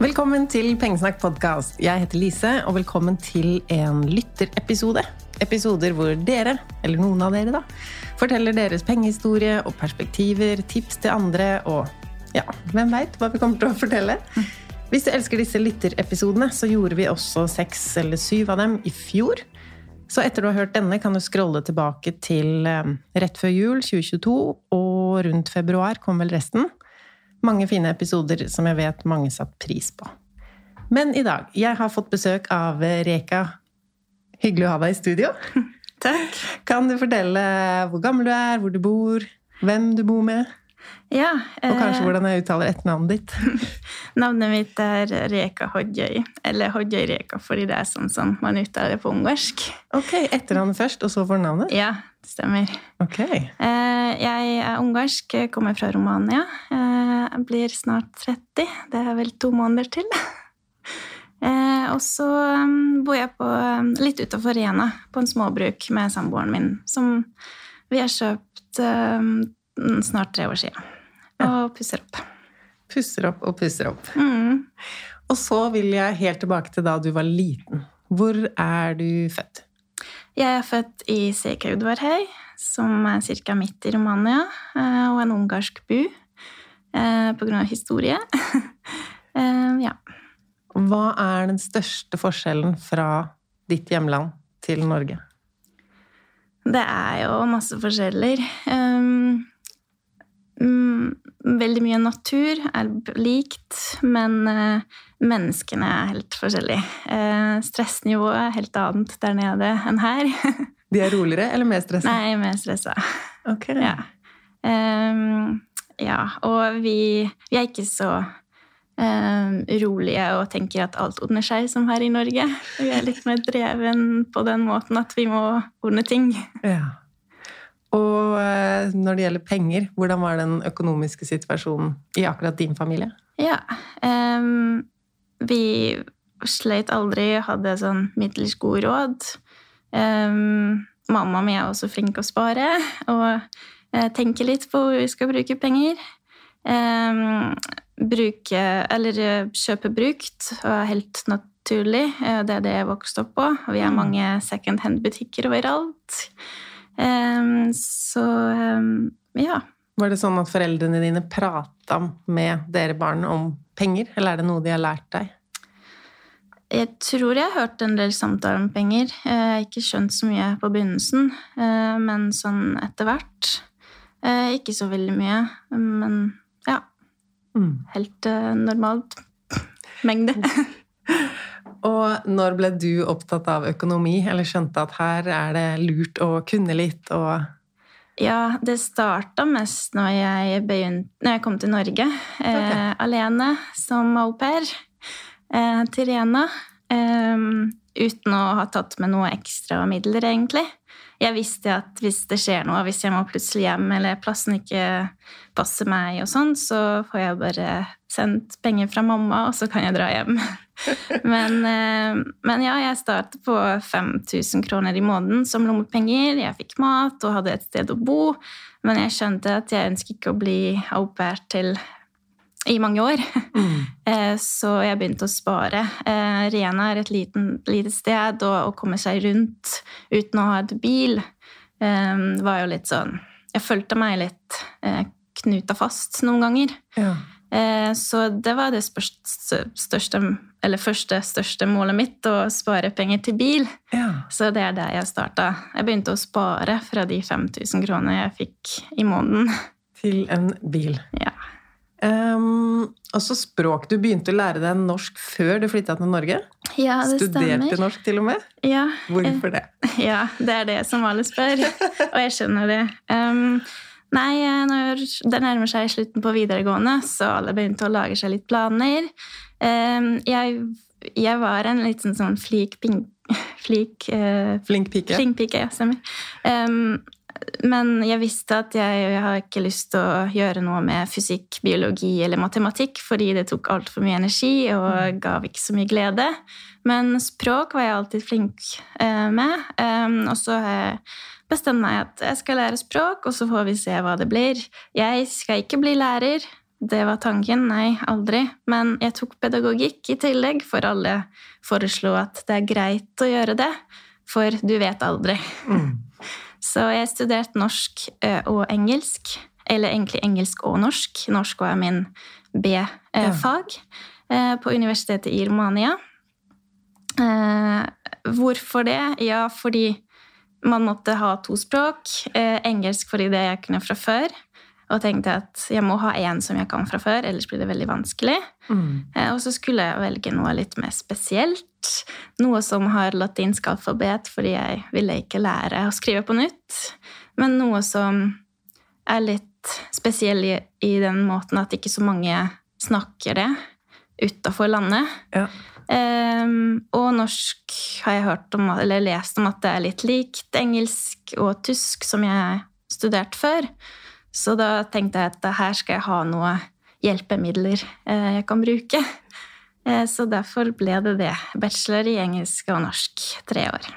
Velkommen til Pengesnakk podkast. Jeg heter Lise, og velkommen til en lytterepisode. Episoder hvor dere, eller noen av dere, da, forteller deres pengehistorie og perspektiver, tips til andre og ja, hvem veit hva vi kommer til å fortelle. Hvis du elsker disse lytterepisodene, så gjorde vi også seks eller syv av dem i fjor. Så etter du har hørt denne, kan du scrolle tilbake til eh, rett før jul 2022, og rundt februar kom vel resten. Mange fine episoder som jeg vet mange satt pris på. Men i dag Jeg har fått besøk av Reka. Hyggelig å ha deg i studio. Takk. Kan du fortelle hvor gammel du er, hvor du bor, hvem du bor med, Ja, og kanskje eh, hvordan jeg uttaler etternavnet ditt? navnet mitt er Reka Hodjøy. Eller Hodjøy Reka, fordi det er sånn som man uttaler det på ungarsk. Ok, etternavnet først, og så fornavnet? Ja, det stemmer. Ok. Eh, Jeg er ungarsk, kommer fra Romania. Eh, Jeg blir snart 30. Det er vel to måneder til. Eh, Og så um, bor jeg på, um, litt utafor Rena, på en småbruk med samboeren min, som vi har kjøpt um, snart tre år siden. Og pusser opp. Pusser opp og pusser opp. Mm. Og så vil jeg helt tilbake til da du var liten. Hvor er du født? Jeg er født i Sekaudvarhei, som er ca. midt i Romania, eh, og en ungarsk bu eh, på grunn av historie. Eh, ja. Hva er den største forskjellen fra ditt hjemland til Norge? Det er jo masse forskjeller. Um, mm, veldig mye natur er likt, men eh, menneskene er helt forskjellige. Eh, stressnivået er helt annet der nede enn her. De er roligere eller mer stressa? Nei, mer stressa. Ok. Ja. Um, ja, og vi, vi er ikke så um, rolige og tenker at alt ordner seg som her i Norge. Vi er litt mer dreven på den måten at vi må ordne ting. Ja. Og eh, når det gjelder penger, hvordan var den økonomiske situasjonen i akkurat din familie? Ja. Um, vi sleit aldri, hadde sånn middels god råd. Um, mamma mi er også flink å spare og eh, tenke litt på hvor vi skal bruke penger. Um, bruke, eller eh, kjøpe brukt, og helt naturlig. Det er det jeg vokste opp på. Vi har mange second hand-butikker overalt. Um, så um, ja. Var det sånn at foreldrene dine prata med dere barn om penger, eller er det noe de har lært deg? Jeg tror jeg har hørt en del samtaler om penger. Jeg har ikke skjønt så mye på begynnelsen, eh, men sånn etter hvert. Eh, ikke så veldig mye, men ja. Mm. Helt eh, normalt mengde. Og når ble du opptatt av økonomi, eller skjønte at her er det lurt å kunne litt og Ja, det starta mest når jeg, begynte, når jeg kom til Norge eh, alene som au pair eh, til Rena. Eh, uten å ha tatt med noe ekstra midler, egentlig. Jeg visste at hvis det skjer noe, hvis jeg må plutselig hjem, eller plassen ikke passer meg, og sånn, så får jeg bare sendt penger fra mamma, og så kan jeg dra hjem. Men, eh, men ja, jeg startet på 5000 kroner i måneden som lommepenger. Jeg fikk mat og hadde et sted å bo. Men jeg skjønte at jeg ønsket ikke å bli au pair til i mange år. Mm. Så jeg begynte å spare. Eh, Rena er et liten, lite sted, og å komme seg rundt uten å ha et bil eh, var jo litt sånn Jeg følte meg litt eh, knuta fast noen ganger. ja. Eh, Så det var det største, eller første største målet mitt, å spare penger til bil. ja. Så det er der jeg starta. Jeg begynte å spare fra de 5000 kronene jeg fikk i måneden. Til en bil. Ja. Um, og så språk. Du begynte å lære deg norsk før du flytta til Norge? Ja, det Studerte stemmer. norsk til og med? Ja, Hvorfor det? Ja, det er det som alle spør, og jeg skjønner det. Um, nei, eh, når det nærmer seg slutten på videregående, så alle begynte å lage seg litt planer. Um, jeg, jeg var en liten sånn flik, ping, flik uh, Flink pike? Flink pike, ja, stemmer. Um, men jeg visste at jeg, jeg har ikke lyst til å gjøre noe med fysikk, biologi eller matematikk, fordi det tok altfor mye energi og gav ikke så mye glede. Men språk var jeg alltid flink eh, med. Og så har jeg bestemt meg at jeg skal lære språk, og så får vi se hva det blir. Jeg skal ikke bli lærer. Det var tanken. Nei, aldri. Men jeg tok pedagogikk i tillegg, for alle foreslo at det er greit å gjøre det. For du vet aldri. Så jeg studerte norsk eh, og engelsk. Eller egentlig engelsk og norsk. Norsk var min B-fag ja. på universitetet i Romania. Eh, Hvorfor det? Ja, fordi man måtte ha to språk. Eh, Engelsk fordi det jeg kunne fra før. Og tenkte at jeg må ha én som jeg kan fra før, ellers blir det veldig vanskelig. Mm. Eh, Og så skulle jeg velge noe litt mer spesielt. Noe som har latinsk alfabet, fordi jeg ville ikke lære å skrive på nytt. Men noe som er litt spesiell i, i den måten at ikke så mange snakker det utafor landet. Ja. Um, og norsk har jeg hørt om, eller lest om at det er litt likt engelsk og tysk, som jeg studerte før. Så da tenkte jeg at her skal jeg ha noe hjelpemidler eh, jeg kan bruke. Eh, Så derfor ble det det. Bachelor i engelsk og norsk. Tre år.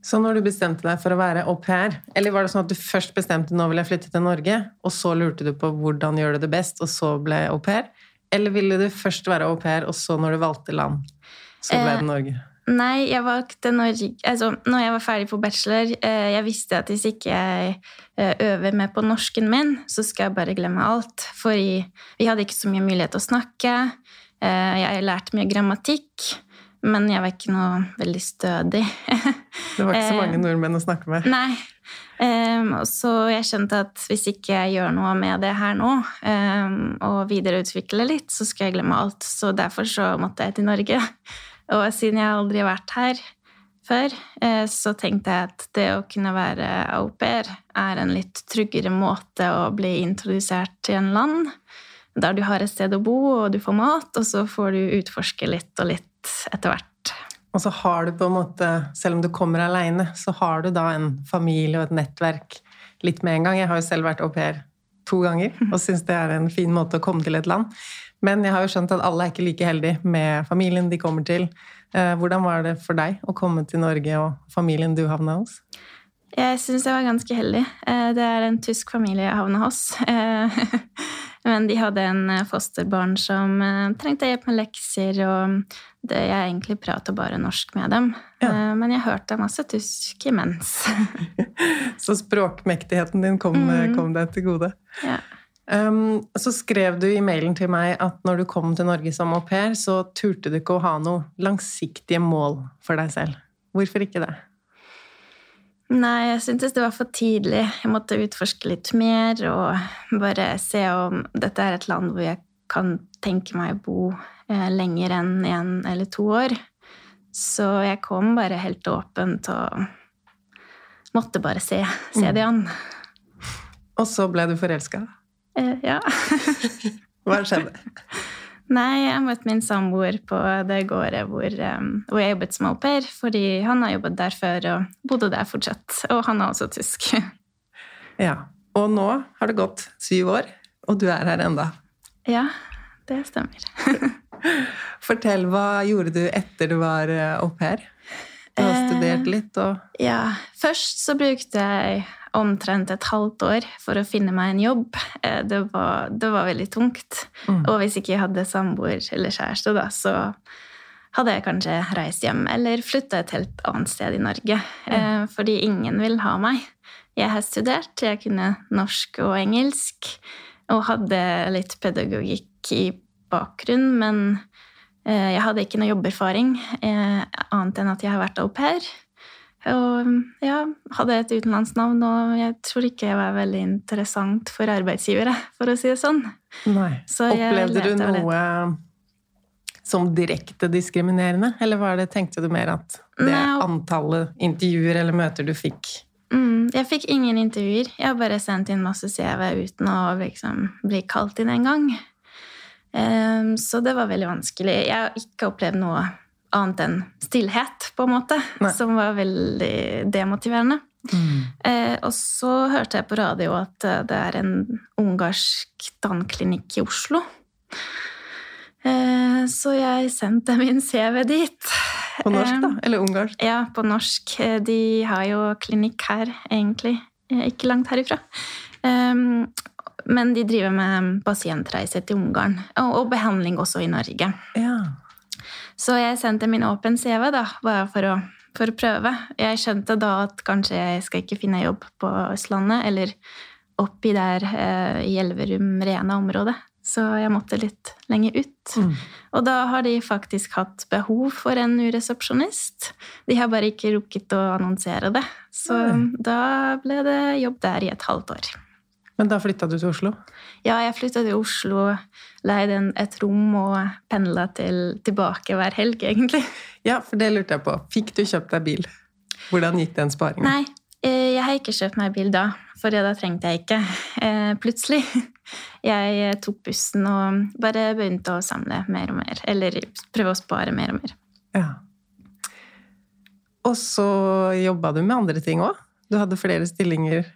Så når du bestemte deg for å være au pair, eller var det sånn at du først bestemte nå vil jeg flytte til Norge, og så lurte du på hvordan gjør du det best, og så ble au pair? Eller ville du først være au pair, og så når du valgte land, så ble Eh, det Norge? Nei, jeg valgte Norge altså, Når jeg var ferdig på bachelor, eh, jeg visste at hvis ikke jeg eh, øver meg på norsken min, så skal jeg bare glemme alt. For vi hadde ikke så mye mulighet til å snakke. Eh, jeg lærte mye grammatikk, men jeg var ikke noe veldig stødig. Det var ikke så mange nordmenn å snakke med. Nei. Så jeg skjønte at hvis ikke jeg gjør noe med det her nå, og videreutvikler litt, så skal jeg glemme alt. Så derfor så måtte jeg til Norge. Og siden jeg aldri har vært her før, eh, så tenkte jeg at det å kunne være au pair er en litt tryggere måte å bli introdusert til en land. Der du har et sted å bo, og du får mat, og så får du utforske litt og litt etter hvert. Og så har du på en måte, selv om du kommer aleine, så har du da en familie og et nettverk litt med en gang. Jeg har jo selv vært au pair to ganger og syns det er en fin måte å komme til et land. Men jeg har jo skjønt at alle er ikke like heldige med familien de kommer til. Eh, Hvordan var det for deg å komme til Norge og familien du havna hos? Jeg syns jeg var ganske heldig. Eh, Det er en tysk familie jeg havna hos. Eh, Men de hadde en fosterbarn som trengte hjelp med lekser, og det, jeg egentlig prater bare norsk med dem. Ja. Men jeg hørte masse tysk imens. Så språkmektigheten din kom, Mm. kom deg til gode. ja. Um, så skrev du i mailen til meg at når du kom til Norge som au pair, så turte du ikke å ha noe langsiktige mål for deg selv. Hvorfor ikke det? Nei, jeg syntes det var for tidlig. Jeg måtte utforske litt mer og bare se om dette er et land hvor jeg kan tenke meg å bo eh, lenger enn én eller to år. Så jeg kom bare helt åpent og måtte bare se, se det an. Og så ble du forelska. Eh, ja. Hva skjedde? Nei, jeg møtte min samboer på det gårdet hvor, um, hvor jeg jobbet som au pair, fordi han har jobbet der før og bodde der fortsatt. Og han er også tysk. Ja. Og nå har det gått syv år, og du er her enda. Ja, det stemmer. Fortell, hva gjorde du etter du var eh, au pair? Du har Eh, studert litt og Ja, først så brukte jeg omtrent et halvt år for å finne meg en jobb. Eh, Det var, det var veldig tungt. Og hvis ikke jeg hadde samboer eller kjæreste, da, så hadde jeg kanskje reist hjem eller flytta et helt annet sted i Norge. Mm. Fordi ingen vil ha meg. Jeg har studert, jeg kunne norsk og engelsk, og hadde litt pedagogikk i bakgrunn, men eh, jeg hadde ikke noe jobberfaring, annet enn at jeg har vært au pair. Og ja, hadde et utenlandsnavn, og jeg tror ikke jeg var veldig interessant for arbeidsgivere, for å si det sånn. Nei. Opplevde du noe som direkte diskriminerende, eller var det, tenkte du mer at det Nei. antallet intervjuer eller møter du fikk Mm, jeg fikk ingen intervjuer. Jeg har bare sendt inn masse CV uten å liksom bli kalt inn en gang. Ehm, så det var veldig vanskelig. Jeg har ikke opplevd noe annet enn stillhet, på en måte, Nei. som var veldig demotiverende. Eh, og så hørte jeg på radio at eh, det er en ungarsk tannklinikk i Oslo. Eh, så jeg sendte min CV dit. På norsk, da? Ehm, Eller ungarsk? ja, på norsk. Eh, De har jo klinikk her, egentlig. Eh, Ikke langt herifra. Um, men de driver med pasientreiser til Ungarn, og, og behandling også i Norge. Ja. Så jeg sendte min åpen CV, da, bare for å, for å prøve. Jeg skjønte da at kanskje jeg skal ikke finne jobb på Østlandet, eller oppi der eh, i Elverum-Rena-området. Så jeg måtte litt lenger ut. Mm. Og da har de faktisk hatt behov for en resepsjonist. De har bare ikke rukket å annonsere det. Så mm. da ble det jobb der i et halvt år. Men da flytta du til Oslo? Ja, jeg flytta til Oslo, leide et rom og pendla til, tilbake hver helg, egentlig. Ja, for det lurte jeg på. Fikk du kjøpt deg bil? Hvordan gikk den sparingen? Nei, eh, jeg har ikke kjøpt meg bil da, for da trengte jeg ikke. Eh, Plutselig. Jeg eh, tok bussen og bare begynte å samle mer og mer. Eller prøve å spare mer og mer. Ja. Og så jobba du med andre ting òg? Du hadde flere stillinger?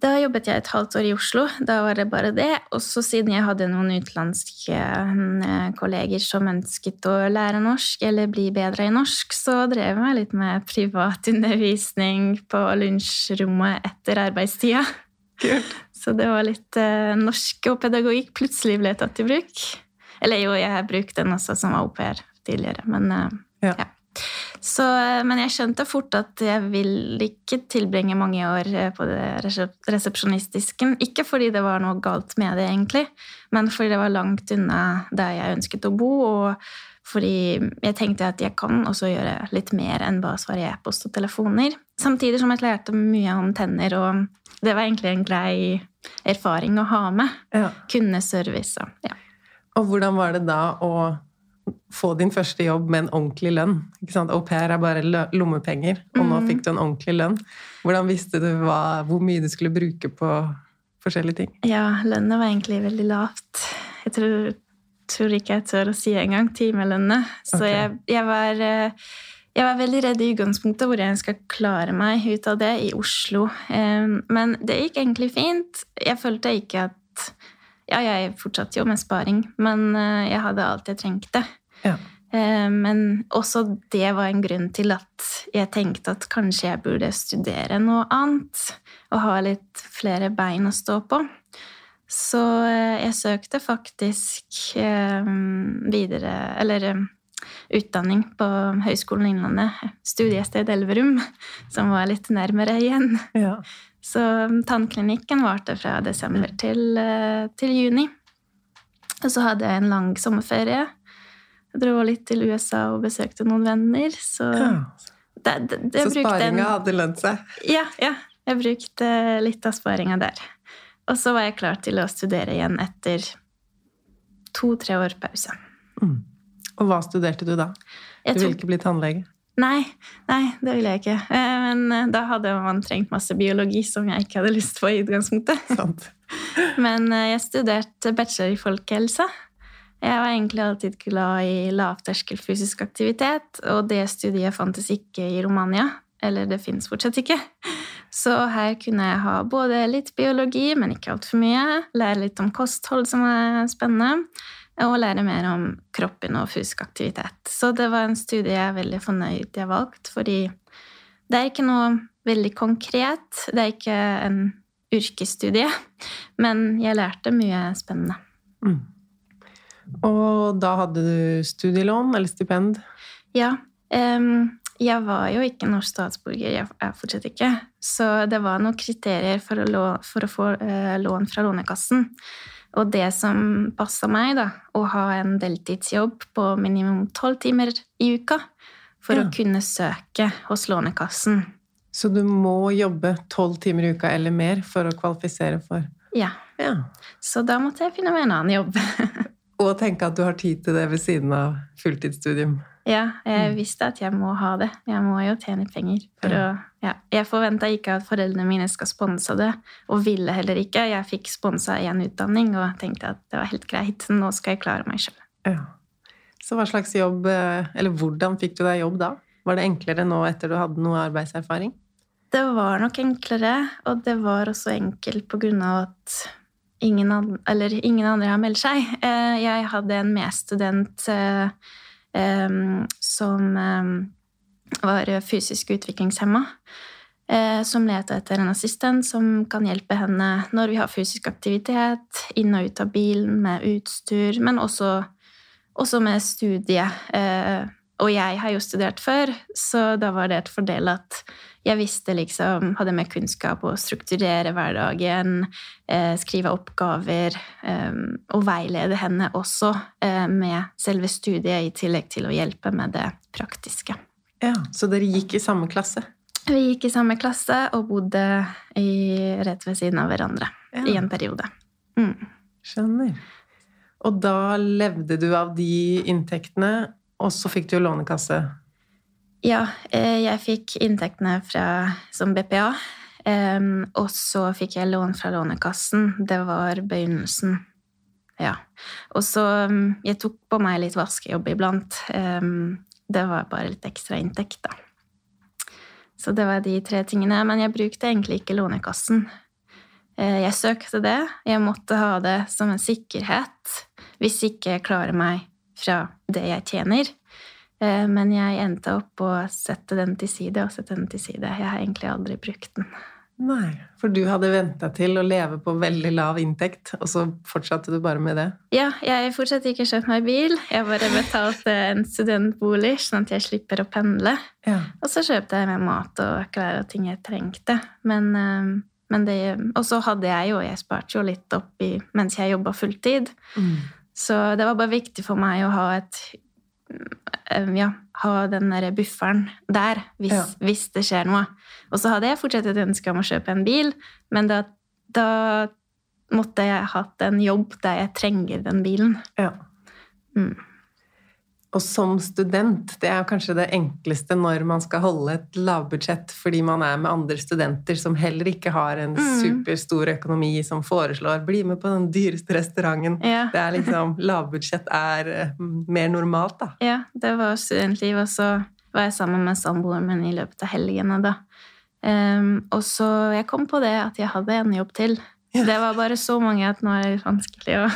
Da jobbet jeg et halvt år i Oslo. Da var det bare det. Og så siden jeg hadde noen utenlandske eh, kolleger som ønsket å lære norsk eller bli bedre i norsk, så drev jeg meg litt med privatundervisning på lunsjrommet etter arbeidstida. Kult. Så det var litt eh, norsk og pedagogikk plutselig ble tatt i bruk. Eller jo, jeg har brukt den også som au pair tidligere, men eh, Ja. ja. Så, eh, men jeg skjønte fort at jeg vil ikke tilbringe mange år eh, på det resep- resepsjonistisken. Ikke fordi det var noe galt med det, egentlig, men fordi det var langt unna der jeg ønsket å bo, og fordi jeg tenkte at jeg kan også gjøre litt mer enn bare svare e-post og telefoner. Samtidig som jeg lærte mye om tenner, og det var egentlig en grei erfaring å ha med. Ja. Kundeservice og ja. Og hvordan var det da å få din første jobb med en ordentlig lønn? Ikke sant? Au pair er bare lommepenger, og nå Mm. fikk du en ordentlig lønn. Hvordan visste du hva, hvor mye du skulle bruke på forskjellige ting? Ja, lønnet var egentlig veldig lavt. Jeg tror, tror ikke jeg tør å si engang timelønna. Så okay. jeg, jeg, var, eh, jeg var veldig redd i utgangspunktet hvor jeg skal klare meg ut av det i Oslo. Eh, Men det gikk egentlig fint. Jeg følte ikke at Ja, jeg fortsatte jo med sparing, men eh, jeg hadde alt jeg trengte. Ja. Eh, Men også det var en grunn til at jeg tenkte at kanskje jeg burde studere noe annet. Og ha litt flere bein å stå på. Så eh, jeg søkte faktisk eh, videre Eller utdanning på Høgskolen Innlandet, studiested Elverum, som var litt nærmere igjen. Ja. Så tannklinikken varte fra desember til, til juni. Og så hadde jeg en lang sommerferie. Jeg dro litt til USA og besøkte noen venner. Så Ja. det, det, det Så sparinga hadde lønt seg. Ja, ja. Jeg brukte litt av sparinga der. Og så var jeg klar til å studere igjen etter to-tre år pause. Og hva studerte du da? Jeg Du ville ikke bli tannlege? Nei, nei, det ville jeg ikke. Eh, Men eh, da hadde man trengt masse biologi som jeg ikke hadde lyst på i utgangspunktet. Sant. Men eh, jeg studerte bachelor i folkehelse. Jeg var egentlig alltid glad i lavterskel fysisk aktivitet, og det studiet fantes ikke i Romania. Eller det fins fortsatt ikke. Så her kunne jeg ha både litt biologi, men ikke altfor mye. Lære litt om kosthold, som er spennende. Og lære mer om kroppen og fysisk aktivitet. Så det var en studie jeg er veldig fornøyd jeg valgte, fordi det er ikke noe veldig konkret. Det er ikke en yrkesstudie, men jeg lærte mye spennende. Og da hadde du studielån eller stipend? Ja. Um, jeg var jo ikke norsk statsborger, jeg er fortsatt ikke. Så det var noen kriterier for å, lå, for å få uh, lån fra Lånekassen. Og det som passa meg, da, å ha en deltidsjobb på minimum tolv timer i uka for Ja. å kunne søke hos Lånekassen. Så du må jobbe tolv timer i uka eller mer for å kvalifisere for Ja. Ja. Så da måtte jeg finne meg en annen jobb. Og tenke at du har tid til det ved siden av fulltidsstudium. Ja, jeg visste at jeg må ha det. Jeg må jo tjene penger. For å, ja. Jeg forventa ikke at foreldrene mine skal sponse det, og ville heller ikke. Jeg fikk sponsa én utdanning og tenkte at det var helt greit. Nå skal jeg klare meg sjøl. Ja. Så hva slags jobb, eh, eller hvordan fikk du deg jobb da? Var det enklere nå etter du hadde noe arbeidserfaring? Det var nok enklere, og det var også enkelt på grunn av at ingen, an- ingen andre har meldt seg. Eh, Jeg hadde en medstudent eh, som var fysisk utviklingshemma. eh, Som lette etter en assistent som kan hjelpe henne når vi har fysisk aktivitet, inn og ut av bilen med utstyr, men også, også med studie. Og jeg har jo studert før, så da var det et fordel at jeg visste liksom, hadde mer kunnskap å strukturere hverdagen, eh, skrive oppgaver eh, og veilede henne også eh, med selve studiet, i tillegg til å hjelpe med det praktiske. Ja, Så dere gikk i samme klasse? Vi gikk i samme klasse og bodde i, rett ved siden av hverandre Ja. i en periode. Mm. Skjønner. Og da levde du av de inntektene, og så fikk du jo lånekasse. Ja, eh, jeg fikk inntektene fra, som BPA, og så fikk jeg lån fra Lånekassen. Det var begynnelsen. Ja. Og så Jeg tok på meg litt vaskejobb iblant. Det var bare litt ekstra inntekt, da. Så det var de tre tingene. Men jeg brukte egentlig ikke Lånekassen. Eh, Jeg søkte det. Jeg måtte ha det som en sikkerhet hvis ikke jeg klarer meg fra det jeg tjener. Eh, Men jeg endte opp å sette den til side og sette den til side. Jeg har egentlig aldri brukt den. Nei, for du hadde venta til å leve på veldig lav inntekt, og så fortsatte du bare med det? Ja, jeg fortsatte ikke å kjøpe meg bil. Jeg bare betalte en studentbolig, sånn at jeg slipper å pendle. Ja. Og så kjøpte jeg med mat og klær og ting jeg trengte. Men, eh, men det Og så hadde jeg jo Jeg sparte jo litt opp i, mens jeg jobba fulltid. Mm. Så det var bare viktig for meg å ha et eh, ja, ha den der bufferen der hvis, Ja. hvis det skjer noe. Og så hadde jeg fortsatt et ønske om å kjøpe en bil, men da, da måtte jeg hatt en jobb der jeg trenger den bilen. Ja. Mm. Og som student, det er kanskje det enkleste når man skal holde et lavbudsjett fordi man er med andre studenter som heller ikke har en Mm. superstor økonomi, som foreslår 'bli med på den dyreste restauranten'. Ja. Det er liksom, Lavbudsjett er eh, mer normalt, da. ja, det var studentliv, og så var jeg sammen med samboeren min i løpet av helgene da. Um, og så jeg kom på det at jeg hadde en jobb til. Ja. Det var bare så mange at nå er det vanskelig å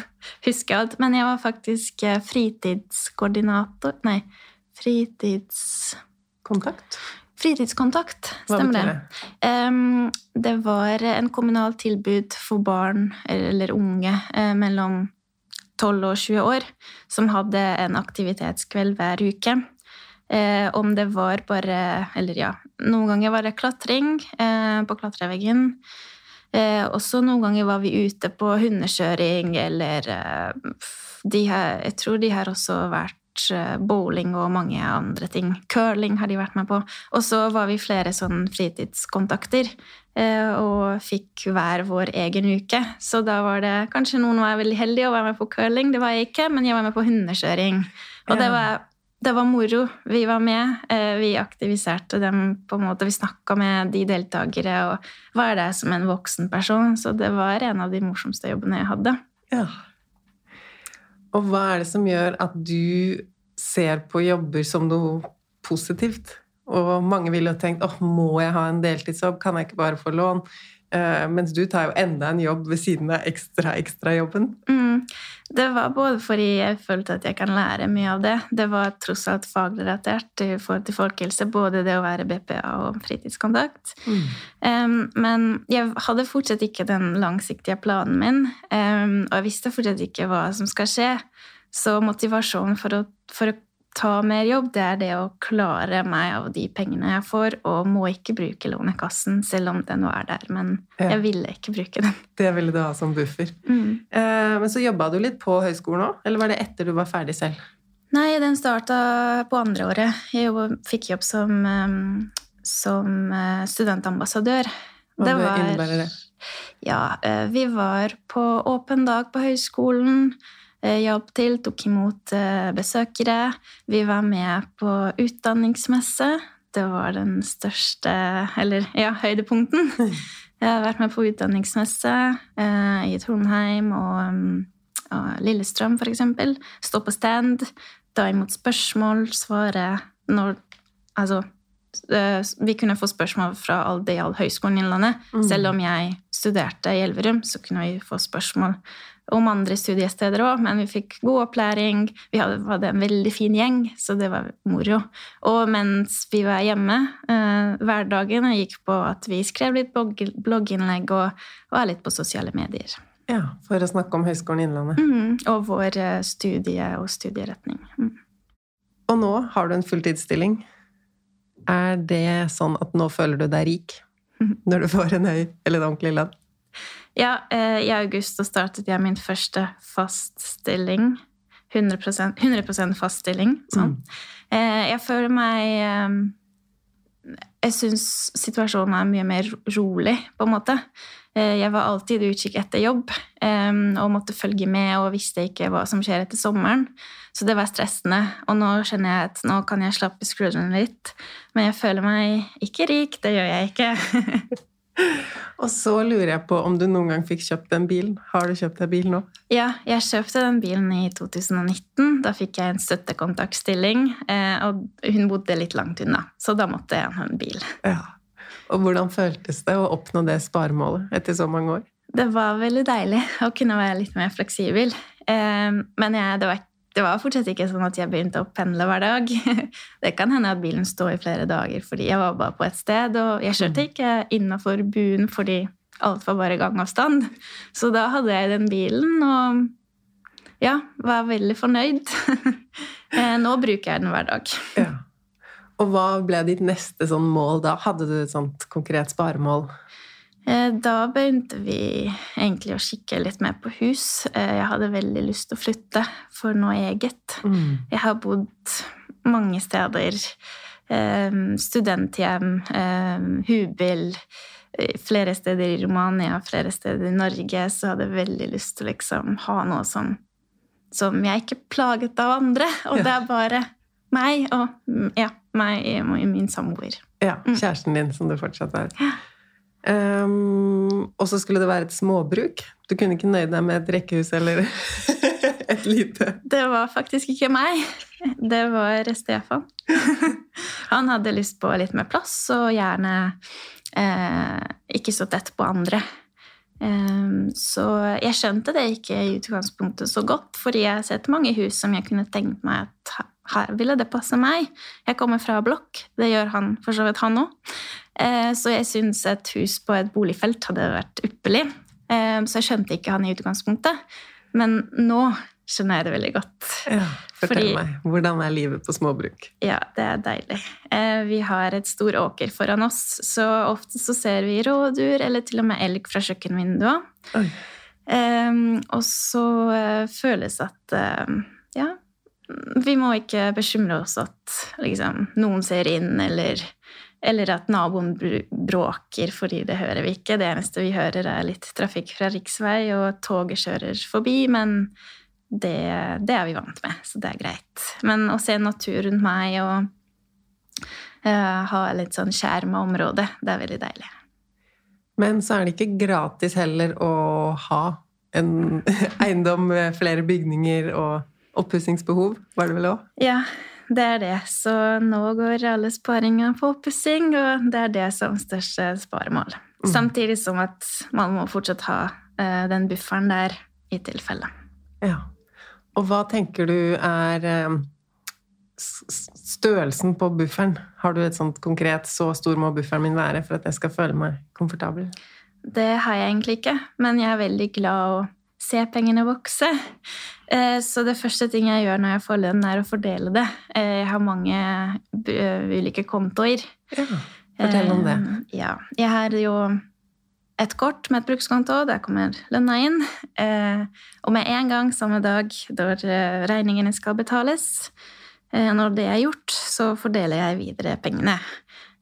huske alt. Men jeg var faktisk eh, fritidskoordinator Nei, fritids... Kontakt? Fritidskontakt, stemmer betyr det. Um, det var en kommunalt tilbud for barn eller unge eh, mellom 12 og 20 år som hadde en aktivitetskveld hver uke. Eh, om det var bare Eller ja, noen ganger var det klatring eh, på klatreveggen. Eh, også noen ganger var vi ute på hundekjøring, eller eh, de her, Jeg tror de har også vært eh, bowling og mange andre ting. Curling har de vært med på. Og så var vi flere sånn fritidskontakter eh, og fikk hver vår egen uke. Så da var det Kanskje noen var veldig heldige og var med på curling, det var jeg ikke, men jeg var med på hundekjøring. Og det var det var moro. Vi var med. eh, Vi aktiviserte dem på en måte. Vi snakka med de deltakere og var der som en voksen person. Så det var en av de morsomste jobbene jeg hadde. Ja. Og hva er det som gjør at du ser på jobber som noe positivt? Og mange ville jo tenkt åh, må jeg ha en deltidsjobb, kan jeg ikke bare få lån? Uh, mens du tar jo enda en jobb ved siden av ekstra-ekstra-jobben. Mm. Det var både fordi jeg følte at jeg kan lære mye av det. Det var tross alt fagrelatert i forhold til folkehelse, både det å være BPA og fritidskontakt. Um, men jeg hadde fortsatt ikke den langsiktige planen min, um, og jeg visste fortsatt ikke hva som skal skje. Så motivasjonen for å, for å ta mer jobb, det er det å klare meg av de pengene jeg får, og må ikke bruke Lånekassen, selv om den var der. Men Ja. jeg ville ikke bruke den. Det ville du ha som buffer. Mm. Eh, men så jobba du litt på høyskolen òg, eller var det etter du var ferdig selv? Nei, den starta på andre året. Jeg fikk jobb som, um, som eh, studentambassadør. Hva innebærer det? Ja, eh, vi var på åpen dag på høyskolen. Eh, Hjalp til, tok imot eh, besøkere. Vi var med på utdanningsmesse. Det var den største Eller, ja, høydepunkten. Jeg har vært med på utdanningsmesse eh, i Trondheim og, um, og Lillestrøm, eksempel. Stå på stand, ta imot spørsmål, svare når Altså, vi kunne få spørsmål fra all all Høgskolen Innlandet. Selv om jeg studerte i Elverum, så kunne vi få spørsmål om andre studiesteder òg, men vi fikk god opplæring. Vi hadde, hadde en veldig fin gjeng, så det var moro. Og mens vi var hjemme, eh, hverdagen gikk på at vi skrev litt blogg, blogginnlegg og var litt på sosiale medier. Ja, For å snakke om Høgskolen Innlandet. Mm, og vår eh, studie og studieretning. Mm. Og nå har du en fulltidsstilling. Er det sånn at nå føler du deg rik? Når du får en høy eller en ordentlig lønn? Ja, eh, i august startet jeg min første faststilling. 100, 100 fast stilling. Sånn. Mm. Jeg føler meg eh, Jeg syns situasjonen er mye mer rolig, på en måte. Eh, Jeg var alltid utkikk etter jobb eh, og måtte følge med og visste ikke hva som skjer etter sommeren. Så det var stressende. Og nå skjønner jeg at nå kan jeg slappe skuldrene litt. Men jeg føler meg ikke rik. Det gjør jeg ikke. Og så lurer jeg på om du noen gang fikk kjøpt den bilen. Har du kjøpt deg bil nå? Ja, jeg kjøpte den bilen i 2019. Da fikk jeg en støttekontaktstilling, eh, og hun bodde litt langt unna, så da måtte jeg ha en bil. Ja. Og hvordan føltes det å oppnå det sparemålet etter så mange år? Det var veldig deilig å kunne være litt mer fleksibel. Eh, Men jeg, det, var, det var fortsatt ikke sånn at jeg begynte å pendle hver dag. Det kan hende at bilen står i flere dager fordi jeg var bare på et sted, og jeg kjørte ikke innafor buen fordi alt var bare gangavstand. Så da hadde jeg den bilen, og ja, var veldig fornøyd. Eh, Nå bruker jeg den hver dag. Ja. Og hva ble ditt neste sånn mål da? Hadde du et sånt konkret sparemål? Eh, Da begynte vi egentlig å kikke litt mer på hus. Eh, Jeg hadde veldig lyst til å flytte for noe eget. Jeg har bodd mange steder. Eh, Studenthjem, hubil. flere steder i Romania, flere steder i Norge. Så jeg hadde veldig lyst til å liksom ha noe som, som jeg ikke plaget av andre. Og det er bare meg og mm, ja, meg og min samboer. Ja, kjæresten din, som du fortsatt er. Um, og så skulle det være et småbruk. Du kunne ikke nøye deg med et rekkehus eller et lite Det var faktisk ikke meg. Det var Stefan. Han hadde lyst på litt mer plass, og gjerne eh, ikke så tett på andre. Um, så jeg skjønte det ikke i utgangspunktet så godt, fordi jeg har sett mange hus som jeg kunne tenkt meg at her- ville det passe meg. Jeg kommer fra blokk, det gjør han for så vidt han òg. Eh, så jeg syns et hus på et boligfelt hadde vært ypperlig. Eh, så jeg skjønte ikke han i utgangspunktet. Men nå skjønner jeg det veldig godt. ja, Fortell Fordi- meg. Hvordan er livet på småbruk? Ja, det er deilig. Eh, Vi har et stor åker foran oss, så ofte så ser vi rådyr eller til og med elg fra kjøkkenvinduet. Og så føles at ja, vi må ikke bekymre oss at liksom, noen ser inn, eller, eller at naboen bråker, fordi det hører vi ikke. Det eneste vi hører, er litt trafikk fra riksvei, og toget kjører forbi, men det, det er vi vant med, så det er greit. Men å se natur rundt meg og uh, ha litt sånn skjerma område, det er veldig deilig. Men så er det ikke gratis heller å ha en eiendom med flere bygninger og oppussingsbehov, var det vel òg? Ja, det er det. Så nå går alle sparinga på oppussing, og det er det som største sparemål. Samtidig som at man må fortsatt ha uh, den bufferen der i tilfelle. Ja. Og hva tenker du er s- størrelsen på bufferen? Har du et sånt konkret 'så stor må bufferen min være' for at jeg skal føle meg komfortabel? Det har jeg egentlig ikke, men jeg er veldig glad å se pengene vokse. Eh, Så det første ting jeg gjør når jeg får lønn, er å fordele det. Eh, Jeg har mange ulike kontoer. Ja. Fortell om det. Eh, Ja. Jeg har jo et kort med et brukskonto. Der kommer lønna inn. Eh, Og med en gang samme dag da eh, regningene skal betales, eh, når det er gjort, så fordeler jeg videre pengene.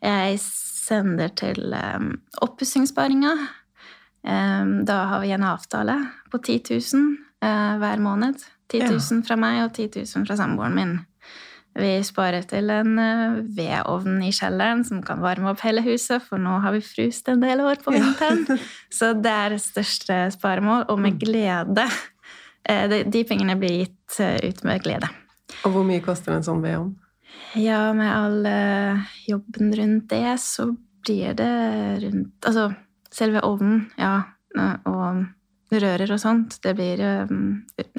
Jeg sender til oppussingssparinga. Da har vi en avtale på 10 000 eh, hver måned. 10 000 fra meg og 10 000 fra samboeren min. Vi sparer til en eh, vedovn i kjelleren som kan varme opp hele huset, for nå har vi fryst en del år på vinteren. Så det er største sparemål, og med glede. Eh, de, pengene blir gitt ut med glede. Og hvor mye koster en sånn vedovn? Ja, med all jobben rundt det, så blir det rundt Altså selve ovnen, ja, eh, og rører og sånt, det blir eh,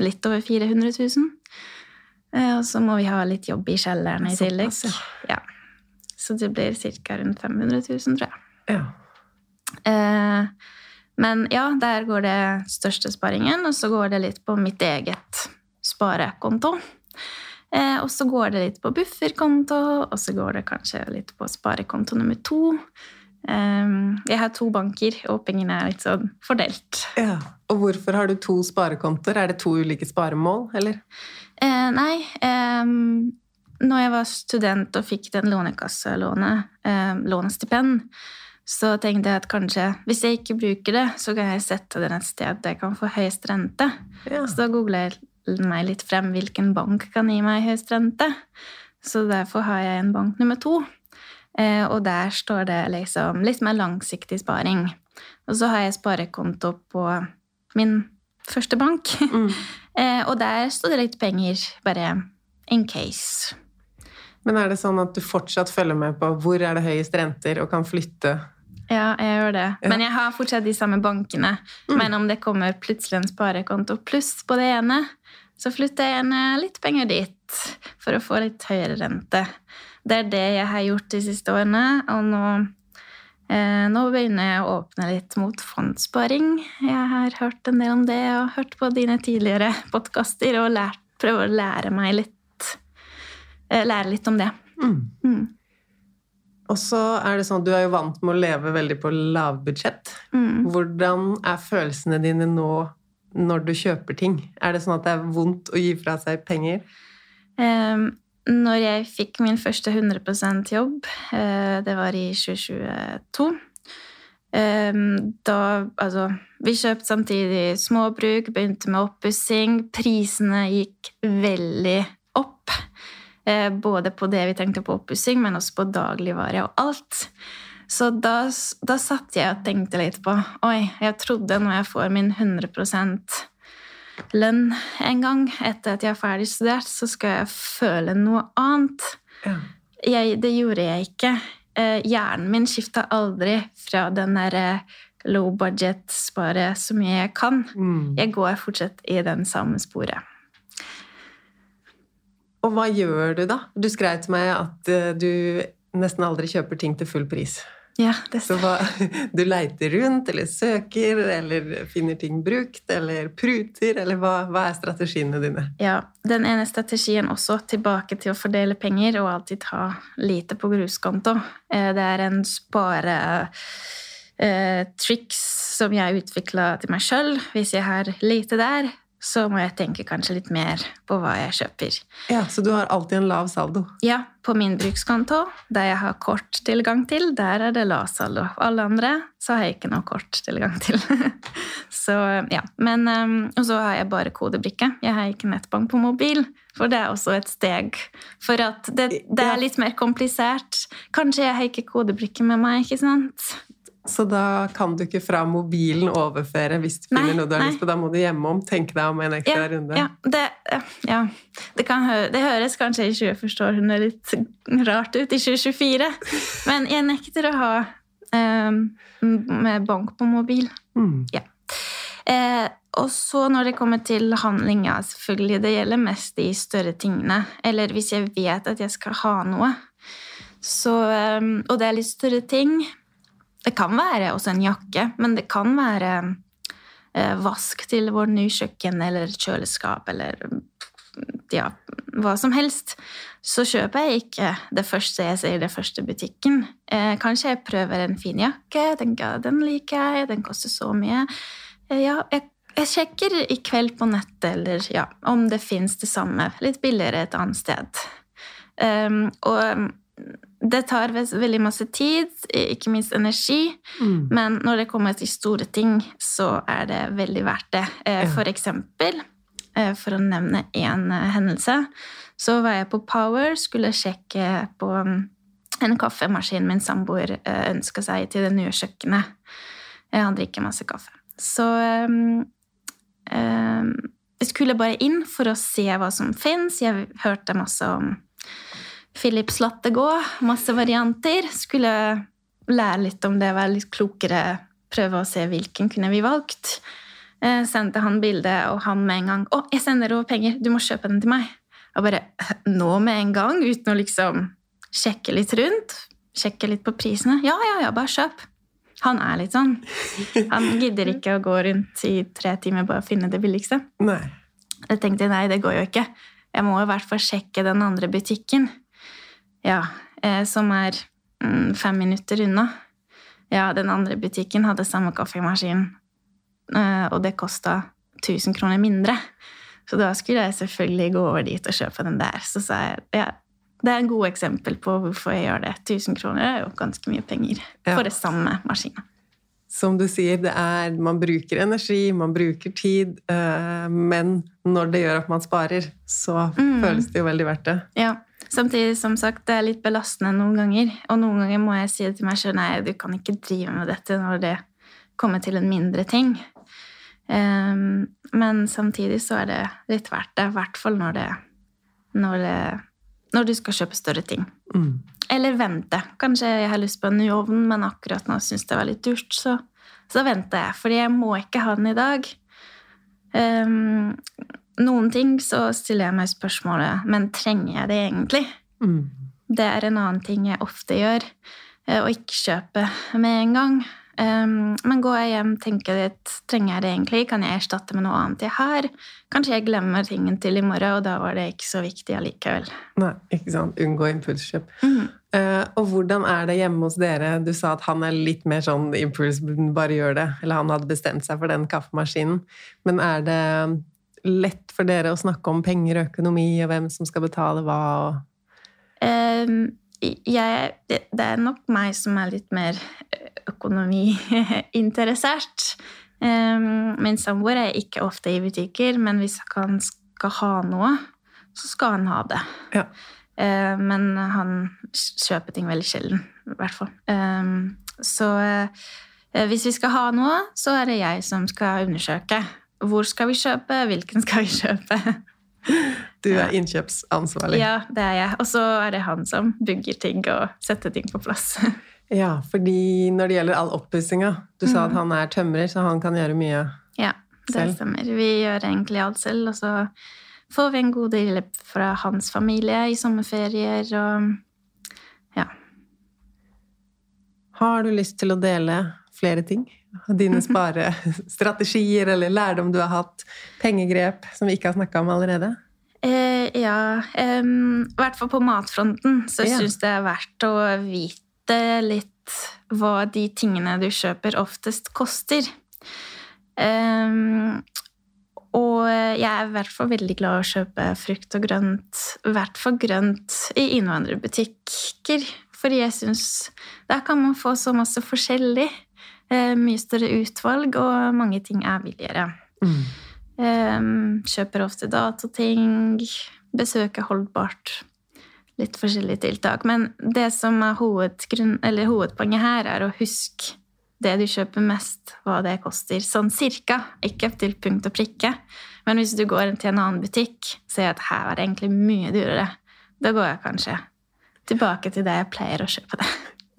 litt over 400 000. Eh, Og så må vi ha litt jobb i kjelleren i tillegg. Ja. Så det blir ca. rundt 500 000, tror jeg. Ja. Men ja, der går det største sparingen, og så går det litt på mitt eget sparekonto. Og så går det litt på bufferkonto, og så går det kanskje litt på sparekonto nummer to. Eh, Jeg har to banker, og pengene er litt sånn fordelt. ja. Og hvorfor har du to sparekontoer? Er det to ulike sparemål, eller? Eh, nei, eh, når jeg var student og fikk den lånekasselånet, eh, lånestipend, så tenkte jeg at kanskje, hvis jeg ikke bruker det, så kan jeg sette den et sted der jeg kan få høyest rente. Ja. Så da googlet jeg meg litt frem hvilken bank kan gi meg høyest rente. Så derfor har jeg en bank nummer to. Eh, og der står det liksom litt mer langsiktig sparing. Og så har jeg sparekonto på min første bank. Mm. og der står det litt penger, bare in case. Men er det sånn at du fortsatt følger med på hvor er det høyest renter, og kan flytte? Ja, jeg gjør det. Men jeg har fortsatt de samme bankene. Men om det kommer plutselig en sparekonto pluss på det ene, så flytter jeg gjerne litt penger dit for å få litt høyere rente. Det er det jeg har gjort de siste årene, og nå, eh, nå begynner jeg å åpne litt mot fondssparing. Jeg har hørt en del om det, og hørt på dine tidligere podkaster og lært, prøver å lære meg litt, eh, lære litt om det. Mm. Og så er det sånn at du er jo vant med å leve veldig på lavbudsjett. Mm. Hvordan er følelsene dine nå når du kjøper ting? Er det sånn at det er vondt å gi fra seg penger? Um, når jeg fikk min første 100% jobb, eh, det var i 2022 um, Da Altså, vi kjøpte samtidig småbruk, begynte med oppussing. Prisene gikk veldig opp. Eh, både på det vi tenkte på oppussing, men også på dagligvare og alt. Så da, da satt jeg og tenkte litt på Oi, jeg trodde når jeg får min 100 lønn en gang etter at jeg er ferdig studert, så skal jeg føle noe annet. Ja. Jeg, det gjorde jeg ikke. Eh, hjernen min skifta aldri fra den derre low budget, spare så mye jeg kan. Mm. Jeg går fortsatt i den samme sporet. Og hva gjør du da? Du skrev til meg at eh, du nesten aldri kjøper ting til full pris. Ja, Så hva, du leiter rundt, eller søker, eller finner ting brukt, eller pruter, eller hva, hva er strategiene dine? Ja, den ene strategien også, tilbake til å fordele penger og alltid ta lite på gruskonto. Eh, Det er en spare eh, triks som jeg utvikla til meg sjøl. Hvis jeg har lite der, så må jeg tenke kanskje litt mer på hva jeg kjøper. Ja, Så du har alltid en lav saldo? Ja, på min brukskonto, der jeg har kort tilgang til, der er det lav saldo. Alle andre så har jeg ikke noe kort tilgang til. så ja, men um, Og så har jeg bare kodebrikke. Jeg har ikke nettbank på mobil, for det er også et steg. For at det, det er litt mer komplisert. Kanskje jeg har ikke kodebrikke med meg, ikke sant? Så da kan du ikke fra mobilen overføre hvis du finner noe du har lyst på. Da må du hjemom tenke deg om en ekstra Ja, runde. ja, det, ja. Det, kan hø det høres kanskje i 20-forstående litt rart ut i 2024, men jeg nekter å ha um, med bank på mobil. Mm. Eh, og så når det kommer til handling, ja, selvfølgelig, det gjelder mest de større tingene. Eller hvis jeg vet at jeg skal ha noe, så, um, og det er litt større ting Det kan være også en jakke, men det kan være eh, vask til vår nye kjøkken eller kjøleskap eller ja, hva som helst, så kjøper jeg ikke det første jeg ser i den første butikken. Eh, kanskje jeg prøver en fin jakke, tenker den liker jeg, den koster så mye. Eh, ja, jeg, jeg sjekker i kveld på nettet eller ja, om det fins det samme, litt billigere et annet sted. Um, og det tar veldig masse tid, ikke minst energi, Mm. men når det kommer til store ting, så er det veldig verdt det. Eh, For eksempel, eh, for å nevne én hendelse, så var jeg på Power, skulle sjekke på mm, en kaffemaskin min samboer eh, ønska seg til det nye kjøkkenet. Eh, Han drikker masse kaffe. Så um, um, jeg skulle bare inn for å se hva som fins. Jeg hørte masse om Philips Lattegå, masse varianter. Skulle lære litt om det, være litt klokere, prøve å se hvilken kunne vi valgt. Eh, sendte han bildet, og han med en gang 'Å, jeg sender over penger, du må kjøpe den til meg'. Og bare nå med en gang, uten å liksom sjekke litt rundt. Sjekke litt på prisene. Ja, ja, ja, bare kjøp. Han er litt sånn. Han gidder ikke å gå rundt i tre timer bare å finne det billigste. Nei. Jeg tenkte nei, det går jo ikke. Jeg må i hvert fall sjekke den andre butikken. Ja, eh, som er mm, fem minutter unna. Ja, den andre butikken hadde samme kaffemaskin, eh, og det kosta 1000 kroner mindre. Så da skulle jeg selvfølgelig gå over dit og kjøpe den der. Så sa jeg ja, det er en god eksempel på hvorfor jeg gjør det. 1000 kroner er jo ganske mye penger Ja. for det samme maskinen. Som du sier, det er, man bruker energi, man bruker tid, eh, men når det gjør at man sparer, så Mm. føles det jo veldig verdt det. Ja, Samtidig som sagt, det er litt belastende noen ganger. Og noen ganger må jeg si det til meg sjøl nei, du kan ikke drive med dette når det kommer til en mindre ting. Um, men samtidig så er det litt verdt det, i hvert fall når det, når det når du skal kjøpe større ting. Mm. Eller vente. Kanskje jeg har lyst på en ny ovn, men akkurat nå syns det var litt dyrt, så, så venter jeg. Fordi jeg må ikke ha den i dag. Ehm, noen ting så stiller jeg meg spørsmålet men trenger jeg det egentlig? Mm. Det er en annen ting jeg ofte gjør, eh, å ikke kjøpe med en gang. Ehm, men går jeg hjem tenker litt, trenger jeg det egentlig? Kan jeg erstatte med noe annet jeg har? Kanskje jeg glemmer tingen til i morgen, og da var det ikke så viktig allikevel. Nei, ikke sant. Unngå impulskjøp. Mm. Og hvordan er det hjemme hos dere? Du sa at han er litt mer sånn impuls, bare gjør det. Eller han hadde bestemt seg for den kaffemaskinen. Men er det lett for dere å snakke om penger og økonomi, og hvem som skal betale hva? Og... Um, jeg, det, det er nok meg som er litt mer økonomiinteressert. Um, min samboer er ikke ofte i butikker, men hvis han skal ha noe, så skal han ha det. Ja. Uh, men han kjøper ting veldig sjelden, i hvert fall. Um, så uh, hvis vi skal ha noe, så er det jeg som skal undersøke. Hvor skal vi kjøpe? Hvilken skal vi kjøpe? Du er innkjøpsansvarlig. Ja, det er jeg. Og så er det han som bygger ting og setter ting på plass. Ja, fordi når det gjelder all oppussinga Du sa at han er tømrer, så han kan gjøre mye. ja, det Selv? stemmer. Vi gjør egentlig alt selv, og så får vi en god del hjelp fra hans familie i sommerferier og ja. Har du lyst til å dele flere ting? Dine sparestrategier eller lærdom du har hatt? Pengegrep som vi ikke har snakka om allerede? Eh, ja, em, i hvert fall på matfronten så Ja. syns det er verdt å vite litt hva de tingene du kjøper, oftest koster. Em, og jeg er i hvert fall veldig glad i å kjøpe frukt og grønt, i hvert fall grønt i innvandrerbutikker. For jeg syns der kan man få så masse forskjellig. Eh, mye større utvalg, og mange ting er billigere. Eh, kjøper ofte datating, besøker holdbart. Litt forskjellige tiltak. Men det som er hovedpoenget her, er å huske det du kjøper mest, hva det koster. Sånn cirka. Ikke til punkt og prikke. Men hvis du går til en annen butikk, ser jeg at her er det egentlig mye dyrere. Da går jeg kanskje tilbake til det jeg pleier å kjøpe det.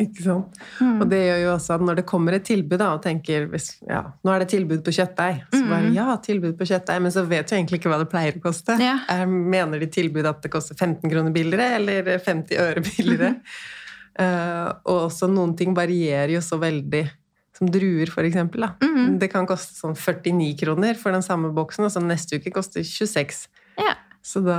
Ikke sant? Og det gjør jo også at når det kommer et tilbud, da, og tenker hvis, ja, nå er det tilbud på kjøttdeig, så bare ja, tilbud på kjøttdeig, men så vet du egentlig ikke hva det pleier å koste. Ja. Eh, Mener de tilbud at det koster 15 kroner billigere, eller 50 øre billigere? Uh, og også noen ting varierer jo så veldig. Som druer, for eksempel. Da. Det kan koste sånn 49 kroner for den samme boksen, og så neste uke koster 26. Ja. Så da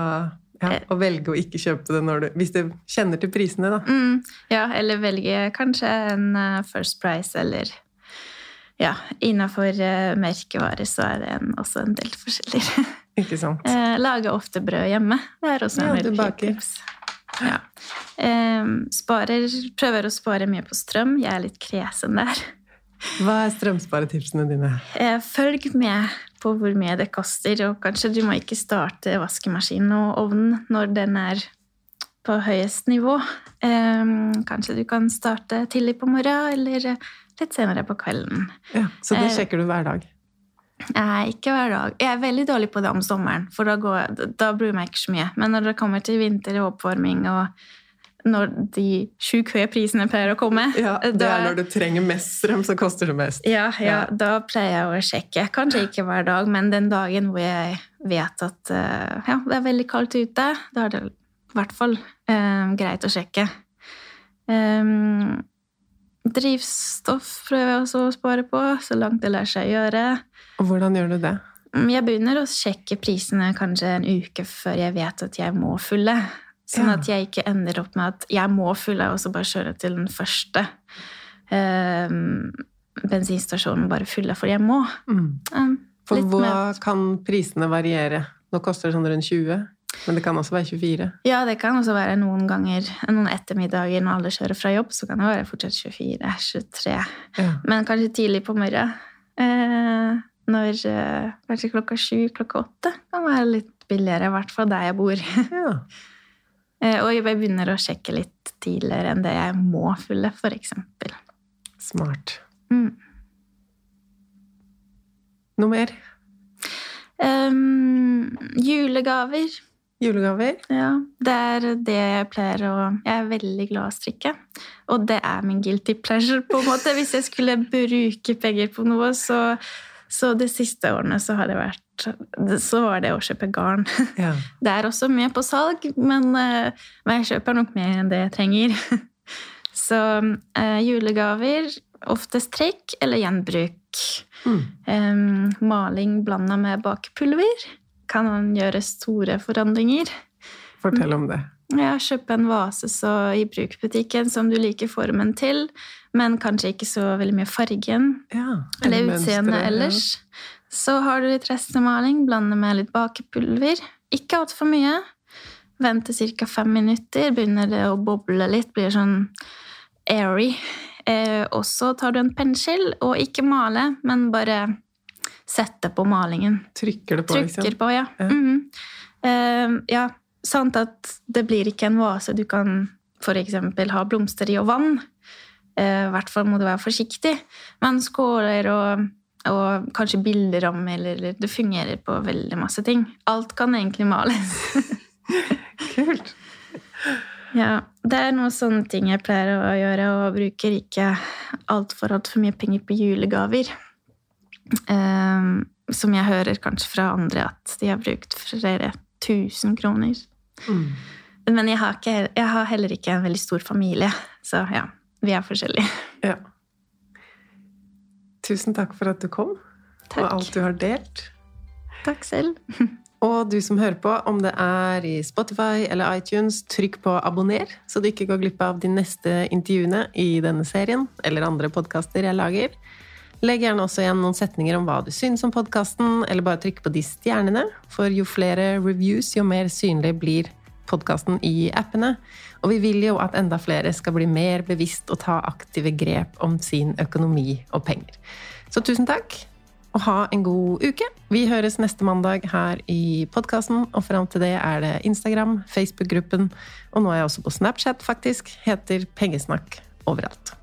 ja, Å velge å ikke kjøpe det når du, hvis du kjenner til prisene, da. Mm, ja, eller velge kanskje en eh, First Price, eller ja, innafor merkevarer merkevare så er det en, også en del forskjeller. Ikke sant? Eh, lager ofte brød hjemme. Det er også en Ja, veldig fin tips. Ja. Eh, sparer, prøver å spare mye på strøm. Jeg er litt kresen der. Hva er strømsparetipsene dine? Eh, følg med på hvor mye det koster, og kanskje du må ikke starte vaskemaskinen og ovnen når den er på høyest nivå. Eh, kanskje du kan starte tidlig på morgenen eller litt senere på kvelden. Ja, så det Eh, sjekker du hver dag? Nei, ikke hver dag. Jeg er veldig dårlig på det om sommeren, for da, går, da bryr jeg meg ikke så mye. Men når det kommer til vinter og oppvarming, og når de sju høye prisene pleier å komme Ja, Det da- er når du trenger mest strøm, så koster det mest. Ja, ja, Ja. da pleier jeg å sjekke. Kanskje ikke hver dag, men den dagen hvor jeg vet at eh, ja, det er veldig kaldt ute, da er det i hvert fall eh, greit å sjekke. Um, drivstoff prøver jeg også å spare på, så langt det lar seg gjøre. Og hvordan gjør du det? Mm, Jeg begynner å sjekke prisene kanskje en uke før jeg vet at jeg må fylle. Sånn at jeg ikke ender opp med at jeg må fylle, og så bare kjøre til den første eh, bensinstasjonen og bare fylle, for jeg må. Mm. Um, For hva med- kan prisene variere? Nå koster det sånn rundt 20, men det kan også være 24. Ja, det kan også være noen ganger, noen ettermiddager når alle kjører fra jobb, så kan det være fortsatt 24, 23. Ja. Men kanskje tidlig på morgenen. Eh, når eh, kanskje klokka sju, klokka åtte kan være litt billigere, i hvert fall der jeg bor. ja. Eh, og jeg begynner å sjekke litt tidligere enn det jeg må fylle, eksempel. Smart. Mm. Noe mer? Um, julegaver. Julegaver? Ja, det er det jeg pleier å Jeg er veldig glad i å strikke. Og det er min guilty pleasure, på en måte. Hvis jeg skulle bruke penger på noe, så, så de siste årene så har det vært Så var det å kjøpe garn. Ja. Det er også mye på salg, men, eh, jeg kjøper nok mer enn det jeg trenger. Så eh, julegaver, oftest trekk eller gjenbruk. Mm. Em, maling blanda med bakepulver kan gjøre store forandringer. Fortell om det. Ja, kjøpe en vase så i brukbutikken som du liker formen til, men kanskje ikke så veldig mye fargen Ja. eller utseendet ellers. ja. Så har du litt restemaling, blande med litt bakepulver. Ikke altfor mye. Vente ca. fem minutter, begynner det å boble litt, blir sånn airy. Eh, og så tar du en pensel, og ikke male, men bare sette på malingen. Trykker det på, Trykker liksom? på, ja. Ja. Mhm. Eh, ja, sant at det blir ikke en vase du kan eksempel ha blomster i og vann. Eh, I hvert fall må du være forsiktig. Men skåler og, og kanskje bilder om, eller det fungerer på veldig masse ting. Alt kan egentlig males. Kult. Ja, det er noen sånne ting jeg pleier å gjøre, og bruker ikke altfor altfor mye penger på julegaver. Um, som jeg hører kanskje fra andre at de har brukt flere tusen kroner. Mm. Men jeg har, ikke, jeg har heller ikke en veldig stor familie, så ja, vi er forskjellige. Ja. Tusen takk for at du kom, og alt du har delt. Takk selv. Og du som hører på, om det er i Spotify eller iTunes, trykk på abonner, så du ikke går glipp av de neste intervjuene i denne serien, eller andre podkaster jeg lager. Legg gjerne også igjen noen setninger om hva du syns om podkasten, eller bare trykk på de stjernene, for jo flere reviews, jo mer synlig blir podkasten i appene. Og vi vil jo at enda flere skal bli mer bevisst og ta aktive grep om sin økonomi og penger. Så tusen takk, og ha en god uke. Vi høres neste mandag her i podkasten, og fram til det er det Instagram, Facebook-gruppen, og nå er jeg også på Snapchat, faktisk. Heter Pengesnakk overalt.